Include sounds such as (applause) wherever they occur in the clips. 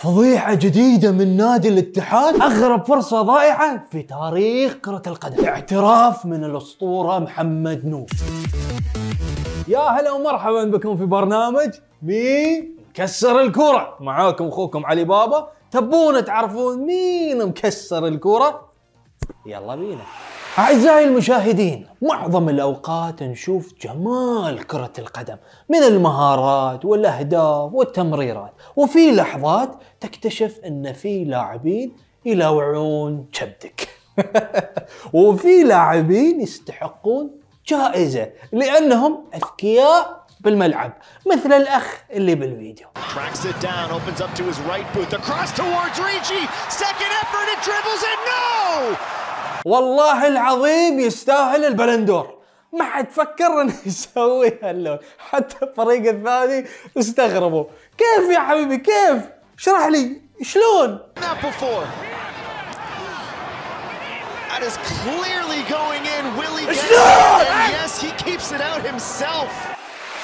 فضيحة جديدة من نادي الاتحاد. أغرب فرصة ضائعة في تاريخ كرة القدم. اعتراف من الأسطورة محمد نور يا هلا ومرحبا بكم في برنامج مين مكسر الكرة. معاكم أخوكم علي بابا. تبون تعرفون مين مكسر الكرة؟ يلا بينا. أعزائي المشاهدين معظم الأوقات نشوف جمال كرة القدم من المهارات والأهداف والتمريرات وفي لحظات تكتشف أن في لاعبين يلوعون كبدك (laughs) وفي لاعبين يستحقون جائزة لأنهم أذكياء بالملعب مثل الأخ اللي بالفيديو. والله العظيم يستاهل البلندور. ما حد فكر إنه يسوي هاللون. حتى الفريق الثاني استغربوا. كيف يا حبيبي؟ كيف؟ اشرح لي. شلون؟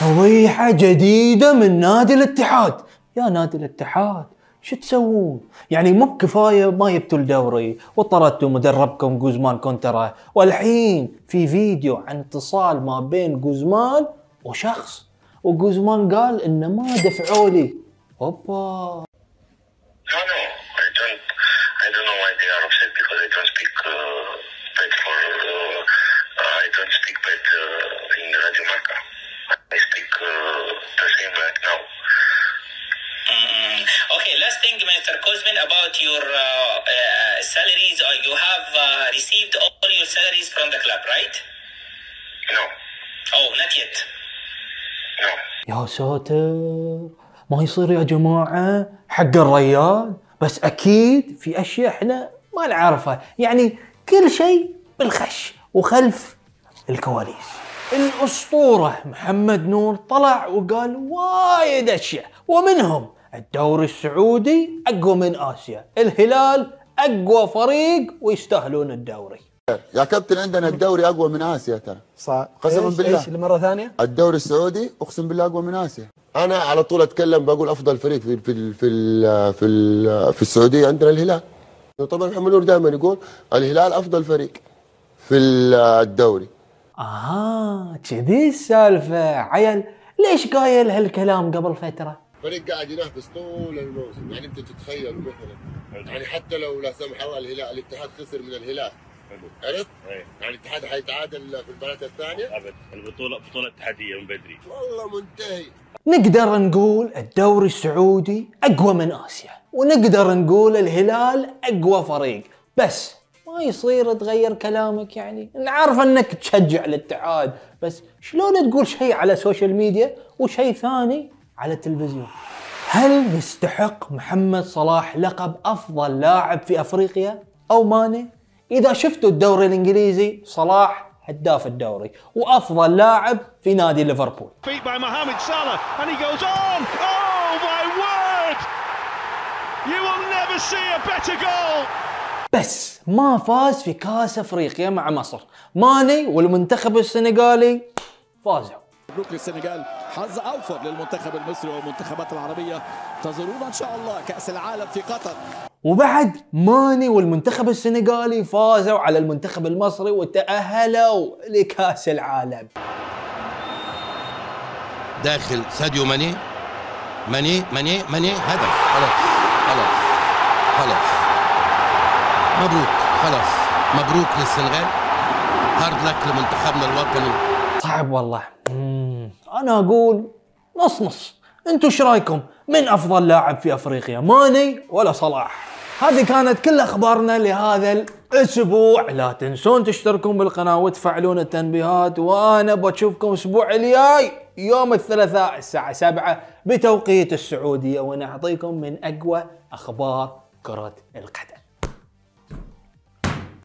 ضيحة جديدة من نادي الاتحاد. يا نادي الاتحاد. شو تسوون؟ يعني مو بكفاية ما جبتوا الدوري وطردتوا مدربكم جوزمان كونترا والحين في فيديو عن اتصال ما بين جوزمان وشخص وجوزمان قال انه ما دفعوا لي أوبا I don't. I don't know why they are upset because I don't speak uh, bad for. Uh, uh, I don't speak bad uh, in Radio Marca. I speak uh, the same like now. Mm, Okay, last thing, Mr. Kozmin, about your uh, uh, salaries. Uh, you have uh, received all your salaries from the club, right? No, Oh, not yet. no. يا ساتر ما يصير يا جماعة حق الريال بس أكيد في أشياء إحنا ما نعرفها يعني كل شيء بالخش وخلف الكواليس الأسطورة محمد نور طلع وقال وايد أشياء ومنهم الدوري السعودي أقوى من آسيا. الهلال أقوى فريق ويستاهلون الدوري. يا كابتن عندنا الدوري أقوى من آسيا ترى. صح. قسما بالله. إيش لمرة ثانية؟ الدوري السعودي أقسم بالله أقوى من آسيا. أنا على طول أتكلم بقول أفضل فريق في في في في في السعودية عندنا الهلال. طبعا محمد نور دائما يقول الهلال أفضل فريق في ال- الدوري. آه كذي السالفة. عيل ليش قايل هالكلام قبل فترة؟ فريق قاعد ينافس طول الموسم. يعني انت تتخيل مثلا يعني حتى لو لا سمح الله الهلال الاتحاد خسر من الهلال. عرفت؟ يعني الاتحاد حيتعادل في المباراة الثانية. أبد. البطوله بطولة اتحادية من بدري. والله منتهي. نقدر نقول الدوري السعودي أقوى من آسيا ونقدر نقول الهلال أقوى فريق. بس ما يصير تغير كلامك يعني. نعرف إنك تشجع الاتحاد بس شلون تقول شيء على السوشيال ميديا وشيء ثاني؟ على التلفزيون. هل يستحق محمد صلاح لقب أفضل لاعب في أفريقيا أو ماني؟ إذا شفتوا الدوري الإنجليزي صلاح هداف الدوري وأفضل لاعب في نادي ليفربول. Oh. بس ما فاز في كأس أفريقيا مع مصر. ماني والمنتخب السنغالي فازوا. مبروك للسنغال. حظ أوفر للمنتخب المصري والمنتخبات العربية. انتظرونا إن شاء الله كأس العالم في قطر. وبعد ماني والمنتخب السنغالي فازوا على المنتخب المصري وتأهلوا لكأس العالم. داخل ساديو ماني. ماني ماني ماني. هدف. خلاص خلاص خلاص. مبروك. خلاص. مبروك للسنغال. hard luck لمنتخبنا الوطني. صعب والله. مم. أنا أقول نص نص. أنتوا إيش رأيكم؟ من أفضل لاعب في أفريقيا ماني ولا صلاح؟ هذه كانت كل أخبارنا لهذا الأسبوع. لا تنسون تشتركون بالقناة وتفعلون التنبيهات وأنا بشوفكم الأسبوع الجاي يوم الثلاثاء الساعة 7 بتوقيت السعودية ونعطيكم من أقوى أخبار كرة القدم.